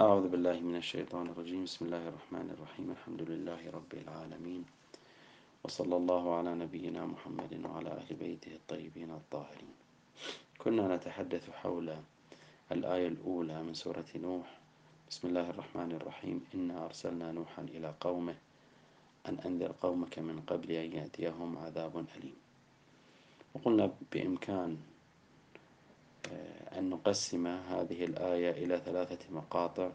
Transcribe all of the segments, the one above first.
أعوذ بالله من الشيطان الرجيم. بسم الله الرحمن الرحيم. الحمد لله رب العالمين. وصلى الله على نبينا محمد وعلى أهل بيته الطيبين الطاهرين. كنا نتحدث حول الآية الأولى من سورة نوح. بسم الله الرحمن الرحيم. إنا أرسلنا نوحا إلى قومه أن أنذر قومك من قبل أن يأتيهم عذاب أليم. وقلنا بإمكان أن نقسم هذه الآية إلى ثلاثة مقاطع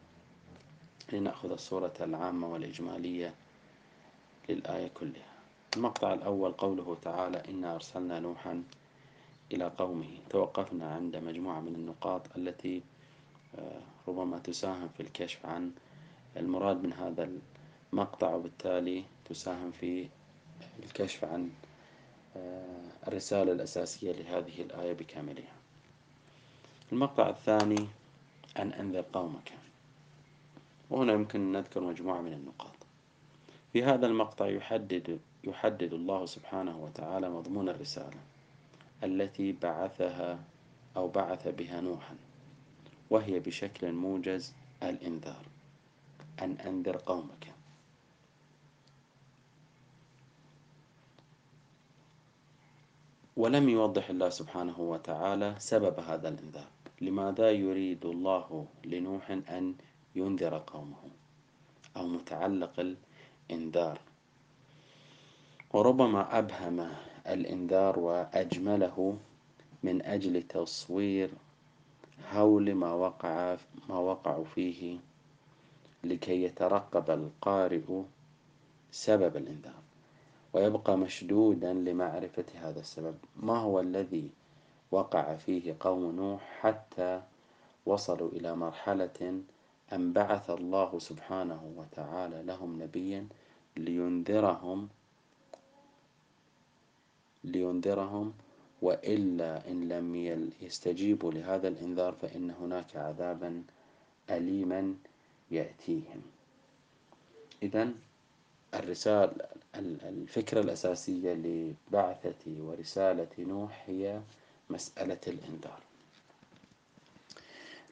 لنأخذ الصورة العامة والإجمالية للآية كلها. المقطع الأول قوله تعالى إنا أرسلنا نوحا إلى قومه. توقفنا عند مجموعة من النقاط التي آه، ربما تساهم في الكشف عن المراد من هذا المقطع وبالتالي تساهم في الكشف عن آه، الرسالة الأساسية لهذه الآية بكاملها. المقطع الثاني أن أنذر قومك. وهنا يمكن نذكر مجموعة من النقاط. في هذا المقطع يحدد يحدد الله سبحانه وتعالى مضمون الرسالة التي بعثها أو بعث بها نوحا وهي بشكل موجز الإنذار. أن أنذر قومك. ولم يوضح الله سبحانه وتعالى سبب هذا الإنذار. لماذا يريد الله لنوح أن ينذر قومه أو متعلق الإنذار؟ وربما أبهم الإنذار وأجمله من أجل تصوير هول ما وقع ما وقعوا فيه لكي يترقب القارئ سبب الإنذار ويبقى مشدودا لمعرفة هذا السبب. ما هو الذي وقع فيه قوم نوح حتى وصلوا إلى مرحلة أن بعث الله سبحانه وتعالى لهم نبيا لينذرهم لينذرهم وإلا إن لم يستجيبوا لهذا الإنذار فإن هناك عذابا أليما يأتيهم. إذا الرسالة الفكرة الأساسية لبعثة ورسالة نوح هي مسألة الإنذار.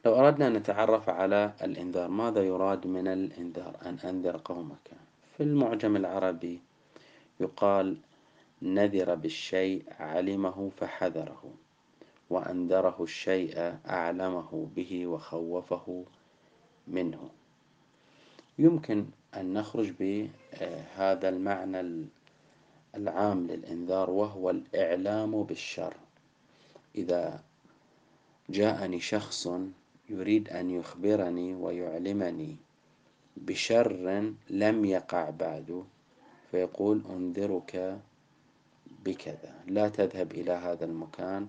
لو أردنا أن نتعرف على الإنذار ماذا يراد من الإنذار؟ أن أنذر قومك. في المعجم العربي يقال نذر بالشيء علمه فحذره وأنذره الشيء أعلمه به وخوفه منه. يمكن أن نخرج بهذا المعنى العام للإنذار وهو الإعلام بالشر. إذا جاءني شخص يريد أن يخبرني ويعلمني بشر لم يقع بعد فيقول أنذرك بكذا. لا تذهب إلى هذا المكان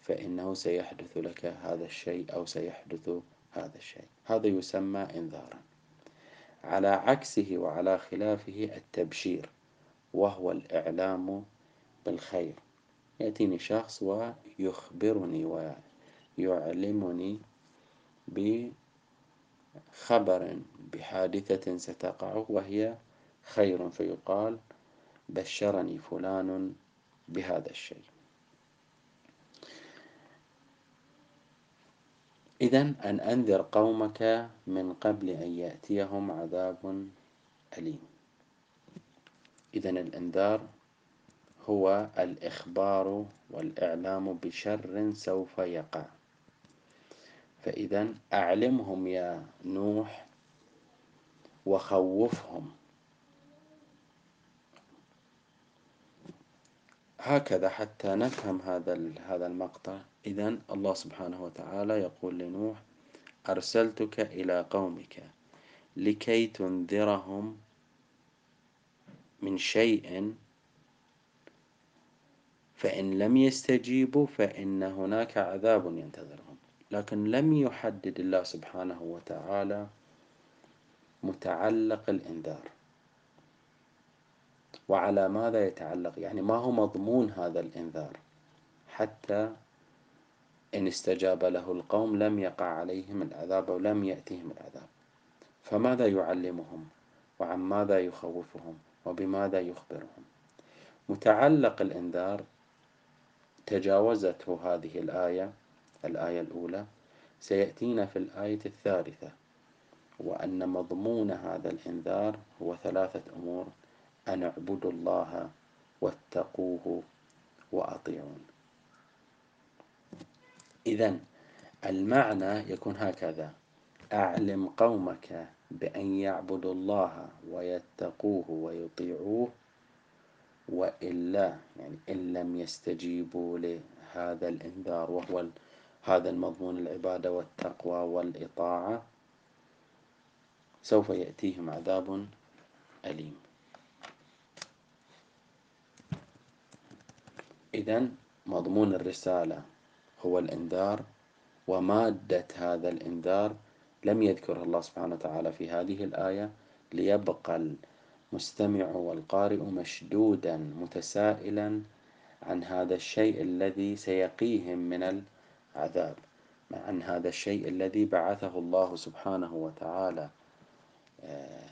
فإنه سيحدث لك هذا الشيء أو سيحدث هذا الشيء. هذا يسمى إنذارا. على عكسه وعلى خلافه التبشير وهو الإعلام بالخير. يأتيني شخص ويخبرني ويعلمني بخبر بحادثة ستقع وهي خير فيقال بشرني فلان بهذا الشيء. إذا أن أنذر قومك من قبل أن يأتيهم عذاب أليم. إذا الإنذار هو الإخبار والإعلام بشر سوف يقع. فإذا أعلمهم يا نوح وخوفهم. هكذا حتى نفهم هذا هذا المقطع. إذا الله سبحانه وتعالى يقول لنوح أرسلتك إلى قومك لكي تنذرهم من شيء فإن لم يستجيبوا فإن هناك عذاب ينتظرهم. لكن لم يحدد الله سبحانه وتعالى متعلق الإنذار. وعلى ماذا يتعلق؟ يعني ما هو مضمون هذا الإنذار؟ حتى إن استجاب له القوم لم يقع عليهم العذاب ولم يأتيهم العذاب. فماذا يعلمهم؟ وعن ماذا يخوفهم؟ وبماذا يخبرهم؟ متعلق الإنذار تجاوزته هذه الآية الآية الأولى سيأتينا في الآية الثالثة وأن مضمون هذا الإنذار هو ثلاثة أمور أن اعبدوا الله واتقوه وأطيعون. إذا المعنى يكون هكذا أعلم قومك بأن يعبدوا الله ويتقوه ويطيعوه وإلا يعني إن لم يستجيبوا لهذا الإنذار وهو هذا المضمون العبادة والتقوى والإطاعة سوف يأتيهم عذاب أليم. إذا مضمون الرسالة هو الإنذار ومادة هذا الإنذار لم يذكرها الله سبحانه وتعالى في هذه الآية ليبقى المستمع والقارئ مشدودا متسائلا عن هذا الشيء الذي سيقيهم من العذاب عن هذا الشيء الذي بعثه الله سبحانه وتعالى. آه،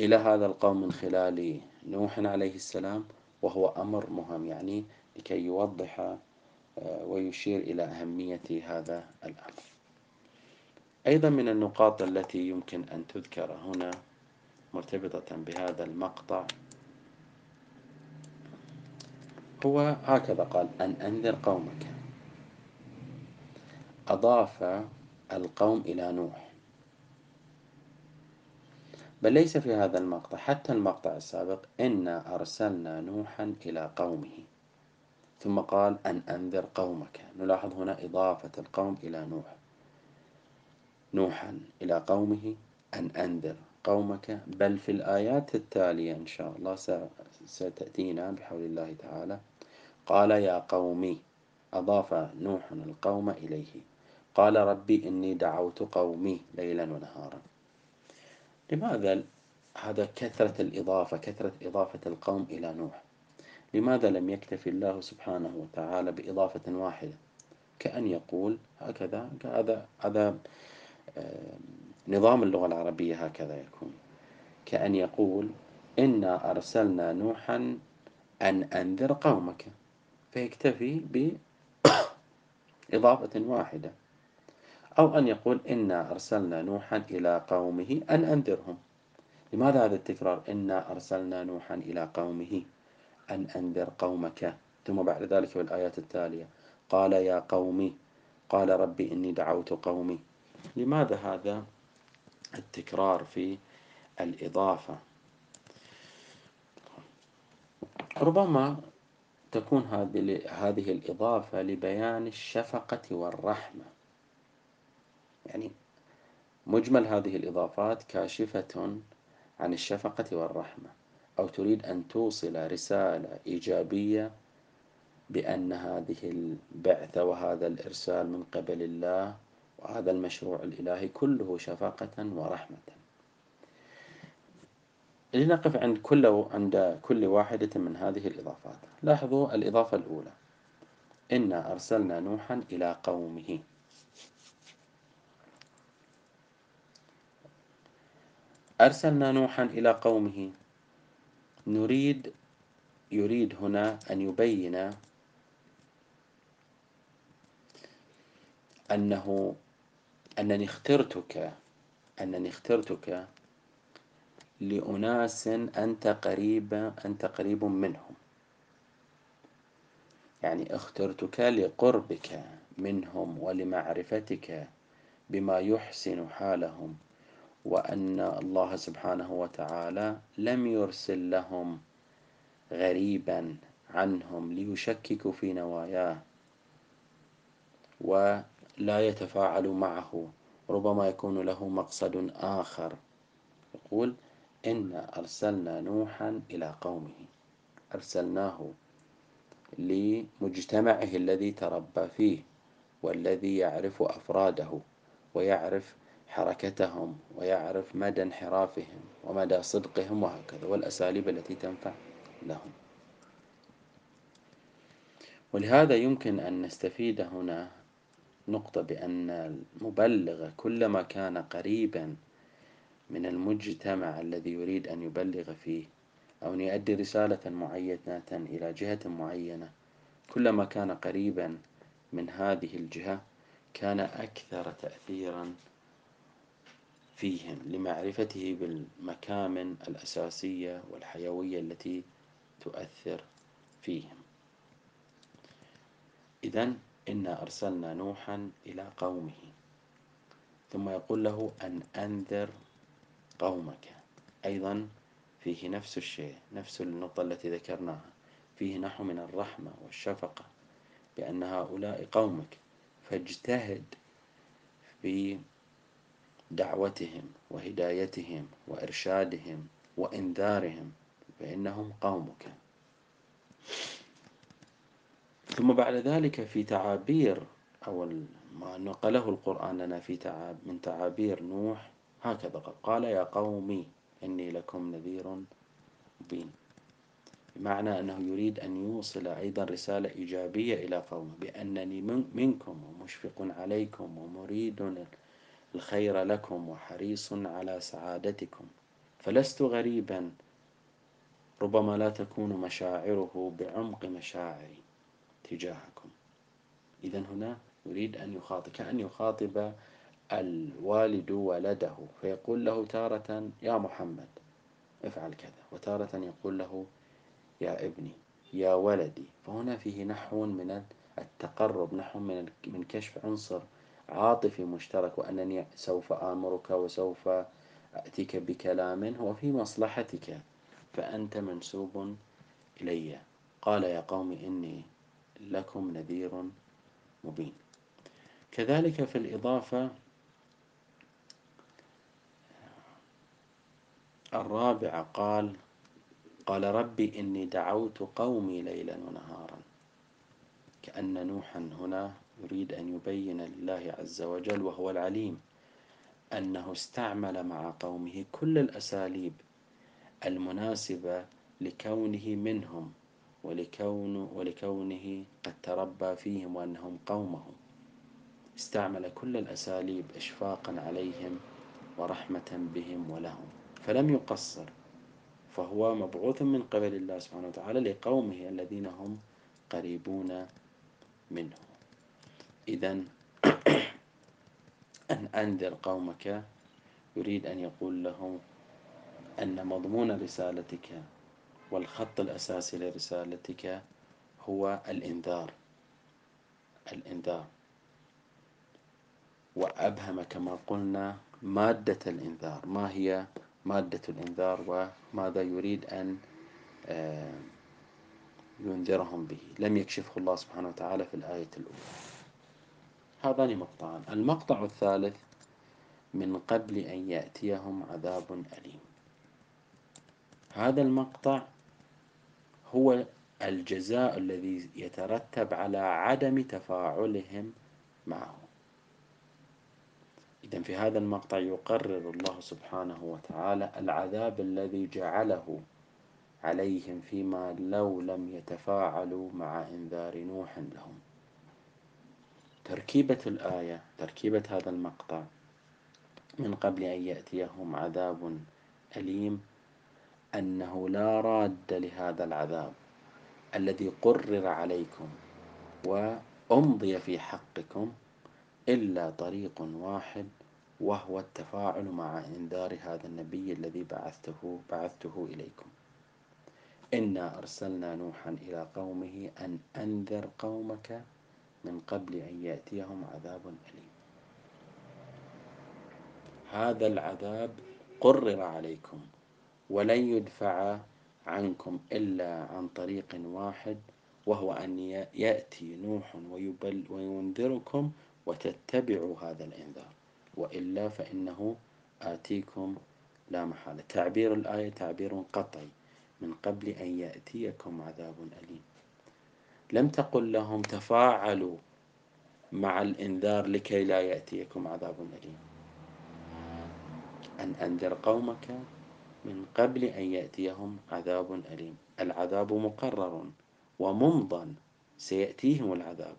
إلى هذا القوم من خلال نوح عليه السلام وهو أمر مهم يعني لكي يوضح آه، ويشير إلى أهمية هذا الأمر. أيضا من النقاط التي يمكن أن تذكر هنا مرتبطة بهذا المقطع. هو هكذا قال أن أنذر قومك. أضاف القوم إلى نوح. بل ليس في هذا المقطع حتى المقطع السابق إنا أرسلنا نوحا إلى قومه. ثم قال أن أنذر قومك. نلاحظ هنا إضافة القوم إلى نوح. نوحا إلى قومه أن أنذر قومك بل في الآيات التالية إن شاء الله ستأتينا بحول الله تعالى. قال يا قومي أضاف نوح القوم إليه. قال ربي إني دعوت قومي ليلا ونهارا. لماذا هذا كثرة الإضافة كثرة إضافة القوم إلى نوح؟ لماذا لم يكتفي الله سبحانه وتعالى بإضافة واحدة؟ كأن يقول هكذا هذا هذا نظام اللغة العربية هكذا يكون. كأن يقول إنا أرسلنا نوحا أن أنذر قومك. فيكتفي بإضافة واحدة. أو أن يقول إنا أرسلنا نوحا إلى قومه أن أنذرهم. لماذا هذا التكرار؟ إنا أرسلنا نوحا إلى قومه أن أنذر قومك. ثم بعد ذلك في الآيات التالية قال يا قومي قال ربي إني دعوت قومي. لماذا هذا؟ التكرار في الإضافة. ربما تكون هذه الإضافة لبيان الشفقة والرحمة. يعني مجمل هذه الإضافات كاشفة عن الشفقة والرحمة. أو تريد أن توصل رسالة إيجابية بأن هذه البعثة وهذا الإرسال من قبل الله وهذا المشروع الإلهي كله شفقة ورحمة. لنقف عند كل عند كل واحدة من هذه الإضافات. لاحظوا الإضافة الأولى. إنا أرسلنا نوحا إلى قومه. أرسلنا نوحا إلى قومه. نريد يريد هنا أن يبين أنه أنني اخترتك أنني اخترتك لأناس أنت قريب أنت قريب منهم. يعني اخترتك لقربك منهم ولمعرفتك بما يحسن حالهم وأن الله سبحانه وتعالى لم يرسل لهم غريبا عنهم ليشككوا في نواياه. ولا يتفاعلوا معه. ربما يكون له مقصد آخر. يقول إن أرسلنا نوحا إلى قومه. أرسلناه لمجتمعه الذي تربى فيه والذي يعرف أفراده ويعرف حركتهم ويعرف مدى انحرافهم ومدى صدقهم وهكذا والأساليب التي تنفع لهم. ولهذا يمكن أن نستفيد هنا نقطة بأن المبلغ كلما كان قريبا من المجتمع الذي يريد أن يبلغ فيه أو أن يؤدي رسالة معينة إلى جهة معينة كلما كان قريبا من هذه الجهة كان أكثر تأثيرا فيهم لمعرفته بالمكامن الأساسية والحيوية التي تؤثر فيهم. إذا إنا أرسلنا نوحا إلى قومه. ثم يقول له أن أنذر قومك. أيضا فيه نفس الشيء نفس النقطة التي ذكرناها. فيه نحو من الرحمة والشفقة بأن هؤلاء قومك فاجتهد في دعوتهم وهدايتهم وإرشادهم وإنذارهم فإنهم قومك. ثم بعد ذلك في تعابير أو ما نقله القرآن لنا في تعاب من تعابير نوح هكذا قال يا قومي إني لكم نذير مبين. بمعنى أنه يريد أن يوصل أيضا رسالة إيجابية إلى قومه بأنني منكم ومشفق عليكم ومريد الخير لكم وحريص على سعادتكم فلست غريبا ربما لا تكون مشاعره بعمق مشاعري. تجاهكم. إذا هنا يريد أن يخاطب كأن يخاطب الوالد ولده فيقول له تارة يا محمد افعل كذا. وتارة يقول له يا ابني يا ولدي. فهنا فيه نحو من التقرب نحو من من كشف عنصر عاطفي مشترك وأنني سوف آمرك وسوف أتيك بكلام هو في مصلحتك فأنت منسوب إلي. قال يا قوم إني لكم نذير مبين. كذلك في الإضافة الرابعة قال قال ربي إني دعوت قومي ليلا ونهارا كأن نوحا هنا يريد أن يبين لله عز وجل وهو العليم أنه استعمل مع قومه كل الأساليب المناسبة لكونه منهم ولكون ولكونه قد تربى فيهم وأنهم قومه استعمل كل الأساليب إشفاقا عليهم ورحمة بهم ولهم. فلم يقصر. فهو مبعوث من قبل الله سبحانه وتعالى لقومه الذين هم قريبون منه. إذا أن أنذر قومك يريد أن يقول لهم أن مضمون رسالتك والخط الأساسي لرسالتك هو الإنذار. الإنذار. وأبهم كما قلنا مادة الإنذار. ما هي مادة الإنذار وماذا يريد أن آه، ينذرهم به؟ لم يكشفه الله سبحانه وتعالى في الآية الأولى. هذان مقطعان. المقطع الثالث من قبل أن يأتيهم عذاب أليم. هذا المقطع هو الجزاء الذي يترتب على عدم تفاعلهم معه. إذا في هذا المقطع يقرر الله سبحانه وتعالى العذاب الذي جعله عليهم فيما لو لم يتفاعلوا مع إنذار نوح لهم. تركيبة الآية تركيبة هذا المقطع من قبل أن يأتيهم عذاب أليم أنه لا راد لهذا العذاب الذي قرر عليكم وأمضي في حقكم إلا طريق واحد وهو التفاعل مع إنذار هذا النبي الذي بعثته بعثته إليكم. إنا أرسلنا نوحا إلى قومه أن أنذر قومك من قبل أن يأتيهم عذاب أليم. هذا العذاب قرر عليكم ولن يدفع عنكم إلا عن طريق واحد وهو أن يأتي نوح ويبل وينذركم وتتبعوا هذا الإنذار. وإلا فإنه آتيكم لا محالة. تعبير الآية تعبير قطعي من قبل أن يأتيكم عذاب أليم. لم تقل لهم تفاعلوا مع الإنذار لكي لا يأتيكم عذاب أليم. أن أنذر قومك من قبل أن يأتيهم عذاب أليم. العذاب مقرر وممضى سيأتيهم العذاب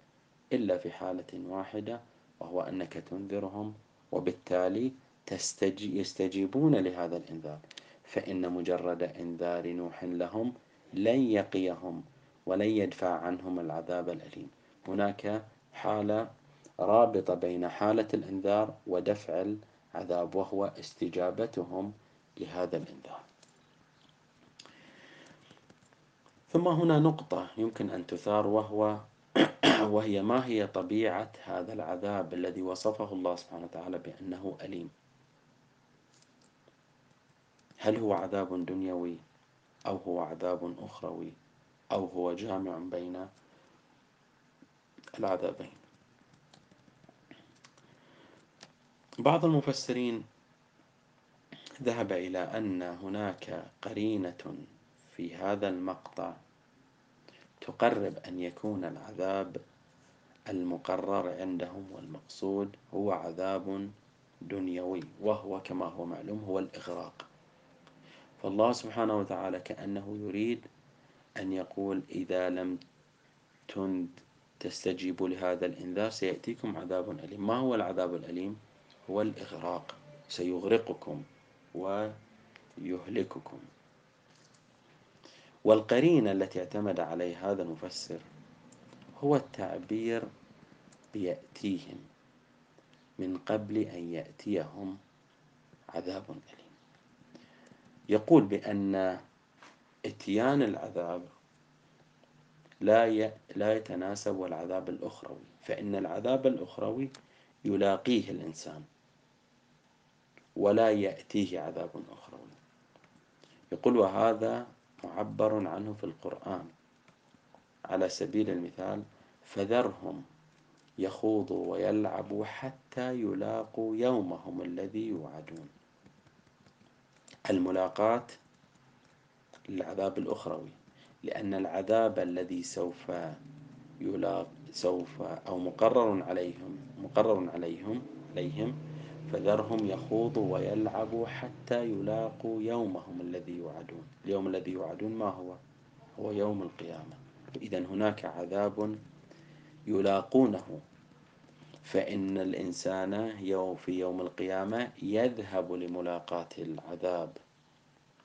إلا في حالة واحدة وهو أنك تنذرهم وبالتالي يستجيبون لهذا الإنذار. فإن مجرد إنذار نوح لهم لن يقيهم ولن يدفع عنهم العذاب الأليم. هناك حالة رابطة بين حالة الإنذار ودفع عذاب وهو استجابتهم لهذا الإنذار ثم هنا نقطة يمكن أن تثار وهو وهي ما هي طبيعة هذا العذاب الذي وصفه الله سبحانه وتعالى بأنه أليم؟ هل هو عذاب دنيوي أو هو عذاب أخروي أو هو جامع بين العذابين؟ بعض المفسرين ذهب إلى أن هناك قرينة في هذا المقطع تقرب أن يكون العذاب المقرر عندهم والمقصود هو عذاب دنيوي وهو كما هو معلوم هو الإغراق. فالله سبحانه وتعالى كأنه يريد أن يقول إذا لم تستجيبوا لهذا الإنذار سيأتيكم عذاب أليم. ما هو العذاب الأليم؟ هو الإغراق. سيغرقكم. ويهلككم. والقرينة التي اعتمد عليها هذا المفسر هو التعبير بيأتيهم من قبل أن يأتيهم عذاب أليم. يقول بأن إتيان العذاب لا لا يتناسب والعذاب الأخروي فإن العذاب الأخروي يلاقيه الإنسان. ولا يأتيه عذاب أخروي يقول وهذا معبر عنه في القرآن. على سبيل المثال فذرهم يخوضوا ويلعبوا حتى يلاقوا يومهم الذي يوعدون. الملاقاة للعذاب الأخروي لأن العذاب الذي سوف يلاق سوف أو مقرر عليهم مقرر عليهم عليهم فذرهم يخوضوا ويلعبوا حتى يلاقوا يومهم الذي يوعدون. اليوم الذي يوعدون ما هو؟ هو يوم القيامة. إذا هناك عذاب يلاقونه. فإن الإنسان يوم في يوم القيامة يذهب لملاقاة العذاب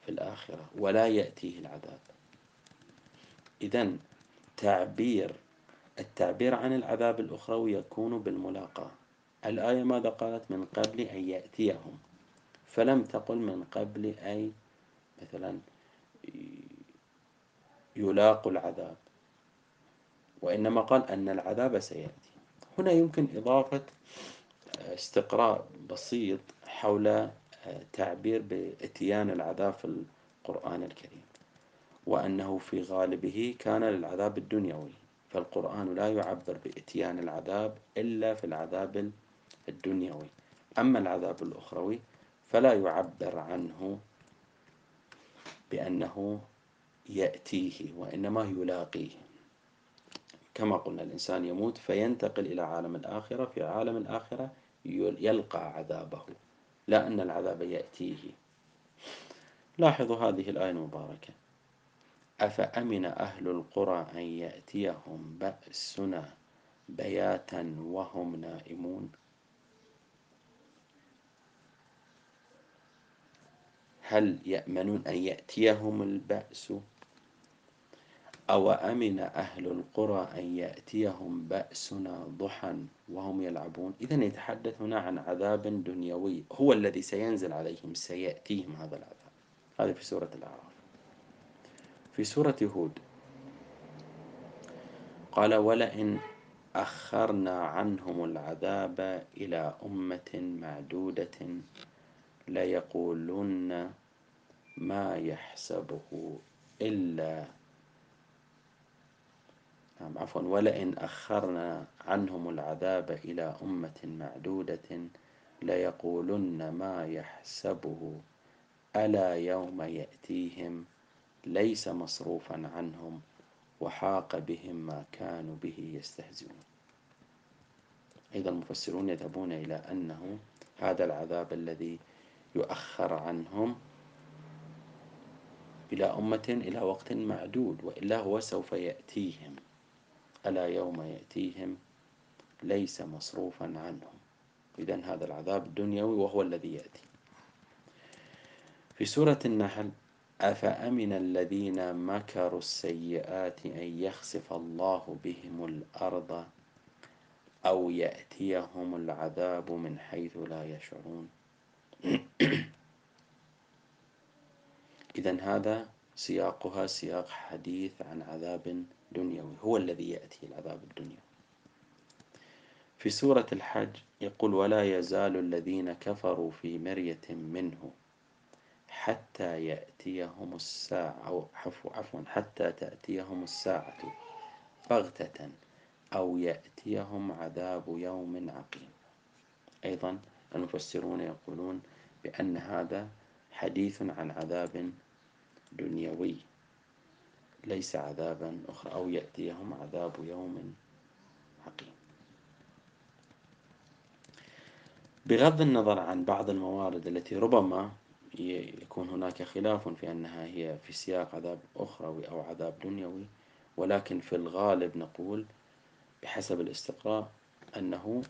في الآخرة ولا يأتيه العذاب. إذا تعبير التعبير عن العذاب الأخروي يكون بالملاقاة. الآية ماذا قالت؟ من قبل أن يأتيهم. فلم تقل من قبل أي مثلا يلاقوا العذاب. وإنما قال أن العذاب سيأتي. هنا يمكن إضافة استقراء بسيط حول تعبير بإتيان العذاب في القرآن الكريم. وأنه في غالبه كان للعذاب الدنيوي. فالقرآن لا يعبر بإتيان العذاب إلا في العذاب الدنيوي. أما العذاب الأخروي فلا يعبر عنه بأنه يأتيه وإنما يلاقيه. كما قلنا الإنسان يموت فينتقل إلى عالم الآخرة في عالم الآخرة يلقى عذابه لا أن العذاب يأتيه. لاحظوا هذه الآية المباركة. أفأمن أهل القرى أن يأتيهم بأسنا بياتا وهم نائمون؟ هل يأمنون أن يأتيهم البأس؟ أو أمن أهل القرى أن يأتيهم بأسنا ضحى وهم يلعبون؟ إذا يتحدث هنا عن عذاب دنيوي هو الذي سينزل عليهم سيأتيهم هذا العذاب. هذا في سورة الأعراف. في سورة هود قال ولئن أخرنا عنهم العذاب إلى أمة معدودة ليقولن ما يحسبه إلا نعم عفوا. ولئن أخرنا عنهم العذاب إلى أمة معدودة ليقولن ما يحسبه. ألا يوم يأتيهم؟ ليس مصروفا عنهم وحاق بهم ما كانوا به يستهزئون. أيضا المفسرون يذهبون إلى أنه هذا العذاب الذي يؤخر عنهم إلى أمة إلى وقت معدود وإلا هو سوف يأتيهم. ألا يوم يأتيهم؟ ليس مصروفا عنهم. إذا هذا العذاب الدنيوي وهو الذي يأتي. في سورة النحل أفأمن الذين مكروا السيئات أن يخسف الله بهم الأرض أو يأتيهم العذاب من حيث لا يشعرون؟ إذا هذا سياقها سياق حديث عن عذاب دنيوي هو الذي يأتي العذاب الدنيوي. في سورة الحج يقول ولا يزال الذين كفروا في مرية منه حتى يأتيهم الساعة أو عفوا حتى تأتيهم الساعة بغتة أو يأتيهم عذاب يوم عقيم. أيضا المفسرون يقولون بأن هذا حديث عن عذاب دنيوي ليس عذابا أخرى أو يأتيهم عذاب يوم عقيم. بغض النظر عن بعض الموارد التي ربما يكون هناك خلاف في أنها هي في سياق عذاب أخروي أو عذاب دنيوي ولكن في الغالب نقول بحسب الاستقراء أنه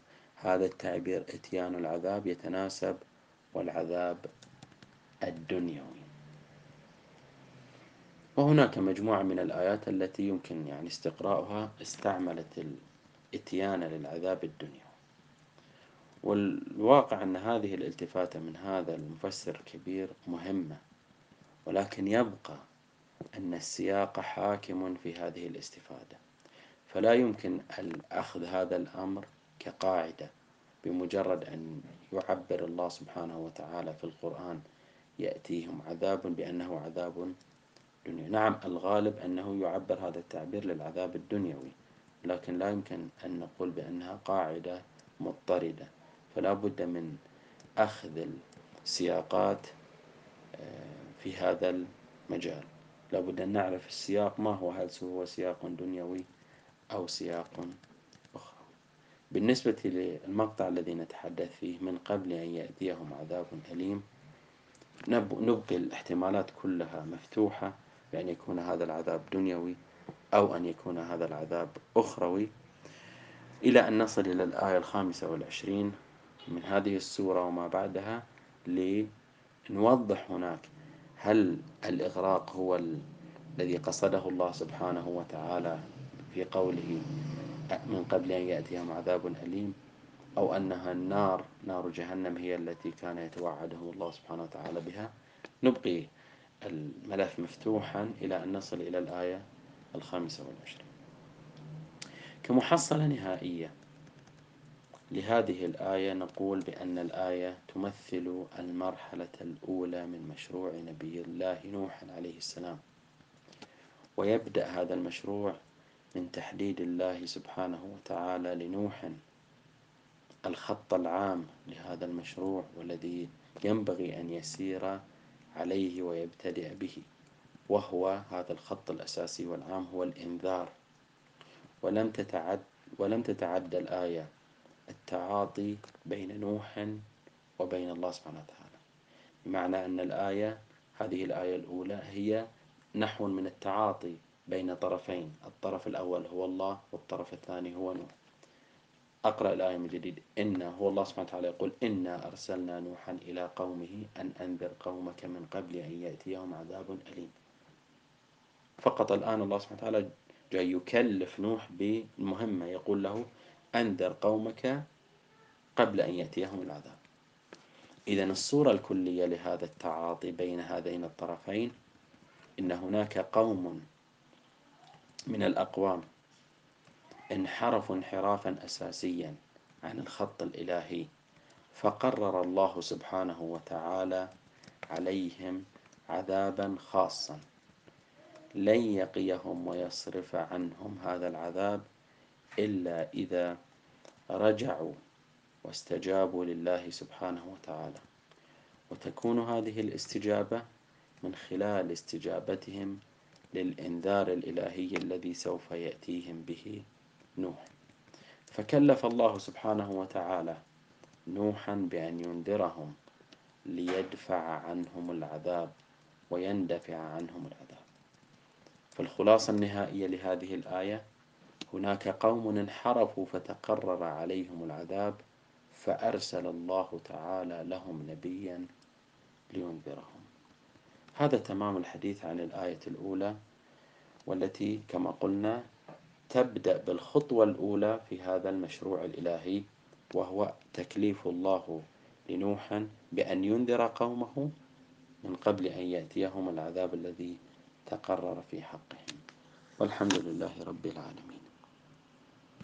هذا التعبير إتيان العذاب يتناسب والعذاب الدنيوي. وهناك مجموعة من الآيات التي يمكن يعني استقراؤها استعملت الإتيان للعذاب الدنيوي. والواقع أن هذه الالتفاتة من هذا المفسر الكبير مهمة ولكن يبقى أن السياق حاكم في هذه الاستفادة. فلا يمكن أخذ هذا الأمر كقاعدة بمجرد أن يعبر الله سبحانه وتعالى في القرآن يأتيهم عذاب بأنه عذاب دنيا. نعم الغالب أنه يعبر هذا التعبير للعذاب الدنيوي لكن لا يمكن أن نقول بأنها قاعدة مضطردة. فلا بد من أخذ السياقات آه، في هذا المجال. لا بد أن نعرف السياق ما هو هل هو سياق دنيوي أو سياق بالنسبة للمقطع الذي نتحدث فيه من قبل أن يأتيهم عذاب أليم نبقي الاحتمالات كلها مفتوحة بأن يكون هذا العذاب دنيوي أو أن يكون هذا العذاب أخروي. إلى أن نصل إلى الآية الخامسة والعشرين من هذه السورة وما بعدها لنوضح هناك هل الإغراق هو الذي قصده الله سبحانه وتعالى في قوله من قبل أن يأتيهم عذاب أليم أو أنها النار نار جهنم هي التي كان يتوعدهم الله سبحانه وتعالى بها. نبقي الملف مفتوحا إلى أن نصل إلى الآية الخامسة والعشرين. كمحصلة نهائية لهذه الآية نقول بأن الآية تمثل المرحلة الأولى من مشروع نبي الله نوح عليه السلام. ويبدأ هذا المشروع من تحديد الله سبحانه وتعالى لنوح الخط العام لهذا المشروع والذي ينبغي أن يسير عليه ويبتدئ به وهو هذا الخط الأساسي والعام هو الإنذار. ولم تتعد ولم تتعدى الآية التعاطي بين نوح وبين الله سبحانه وتعالى. بمعنى أن الآية هذه الآية الأولى هي نحو من التعاطي بين طرفين. الطرف الأول هو الله والطرف الثاني هو نوح. أقرأ الآية من جديد. إن هو الله سبحانه وتعالى يقول إنا أرسلنا نوحا إلى قومه أن أنذر قومك من قبل أن يأتيهم عذاب أليم. فقط الآن الله سبحانه وتعالى جاي يكلف نوح بالمهمة. يقول له أنذر قومك قبل أن يأتيهم العذاب. إذا الصورة الكلية لهذا التعاطي بين هذين الطرفين إن هناك قوم من الأقوام. انحرفوا انحرافا أساسيا عن الخط الإلهي فقرر الله سبحانه وتعالى عليهم عذابا خاصا. لن يقيهم ويصرف عنهم هذا العذاب إلا إذا رجعوا واستجابوا لله سبحانه وتعالى. وتكون هذه الاستجابة من خلال استجابتهم للإنذار الإلهي الذي سوف يأتيهم به نوح. فكلف الله سبحانه وتعالى نوحا بأن ينذرهم ليدفع عنهم العذاب ويندفع عنهم العذاب. فالخلاصة النهائية لهذه الآية هناك قوم انحرفوا فتقرر عليهم العذاب فأرسل الله تعالى لهم نبيا لينذرهم. هذا تمام الحديث عن الآية الأولى والتي كما قلنا تبدأ بالخطوة الأولى في هذا المشروع الإلهي وهو تكليف الله لنوح بأن ينذر قومه من قبل أن يأتيهم العذاب الذي تقرر في حقهم. والحمد لله رب العالمين.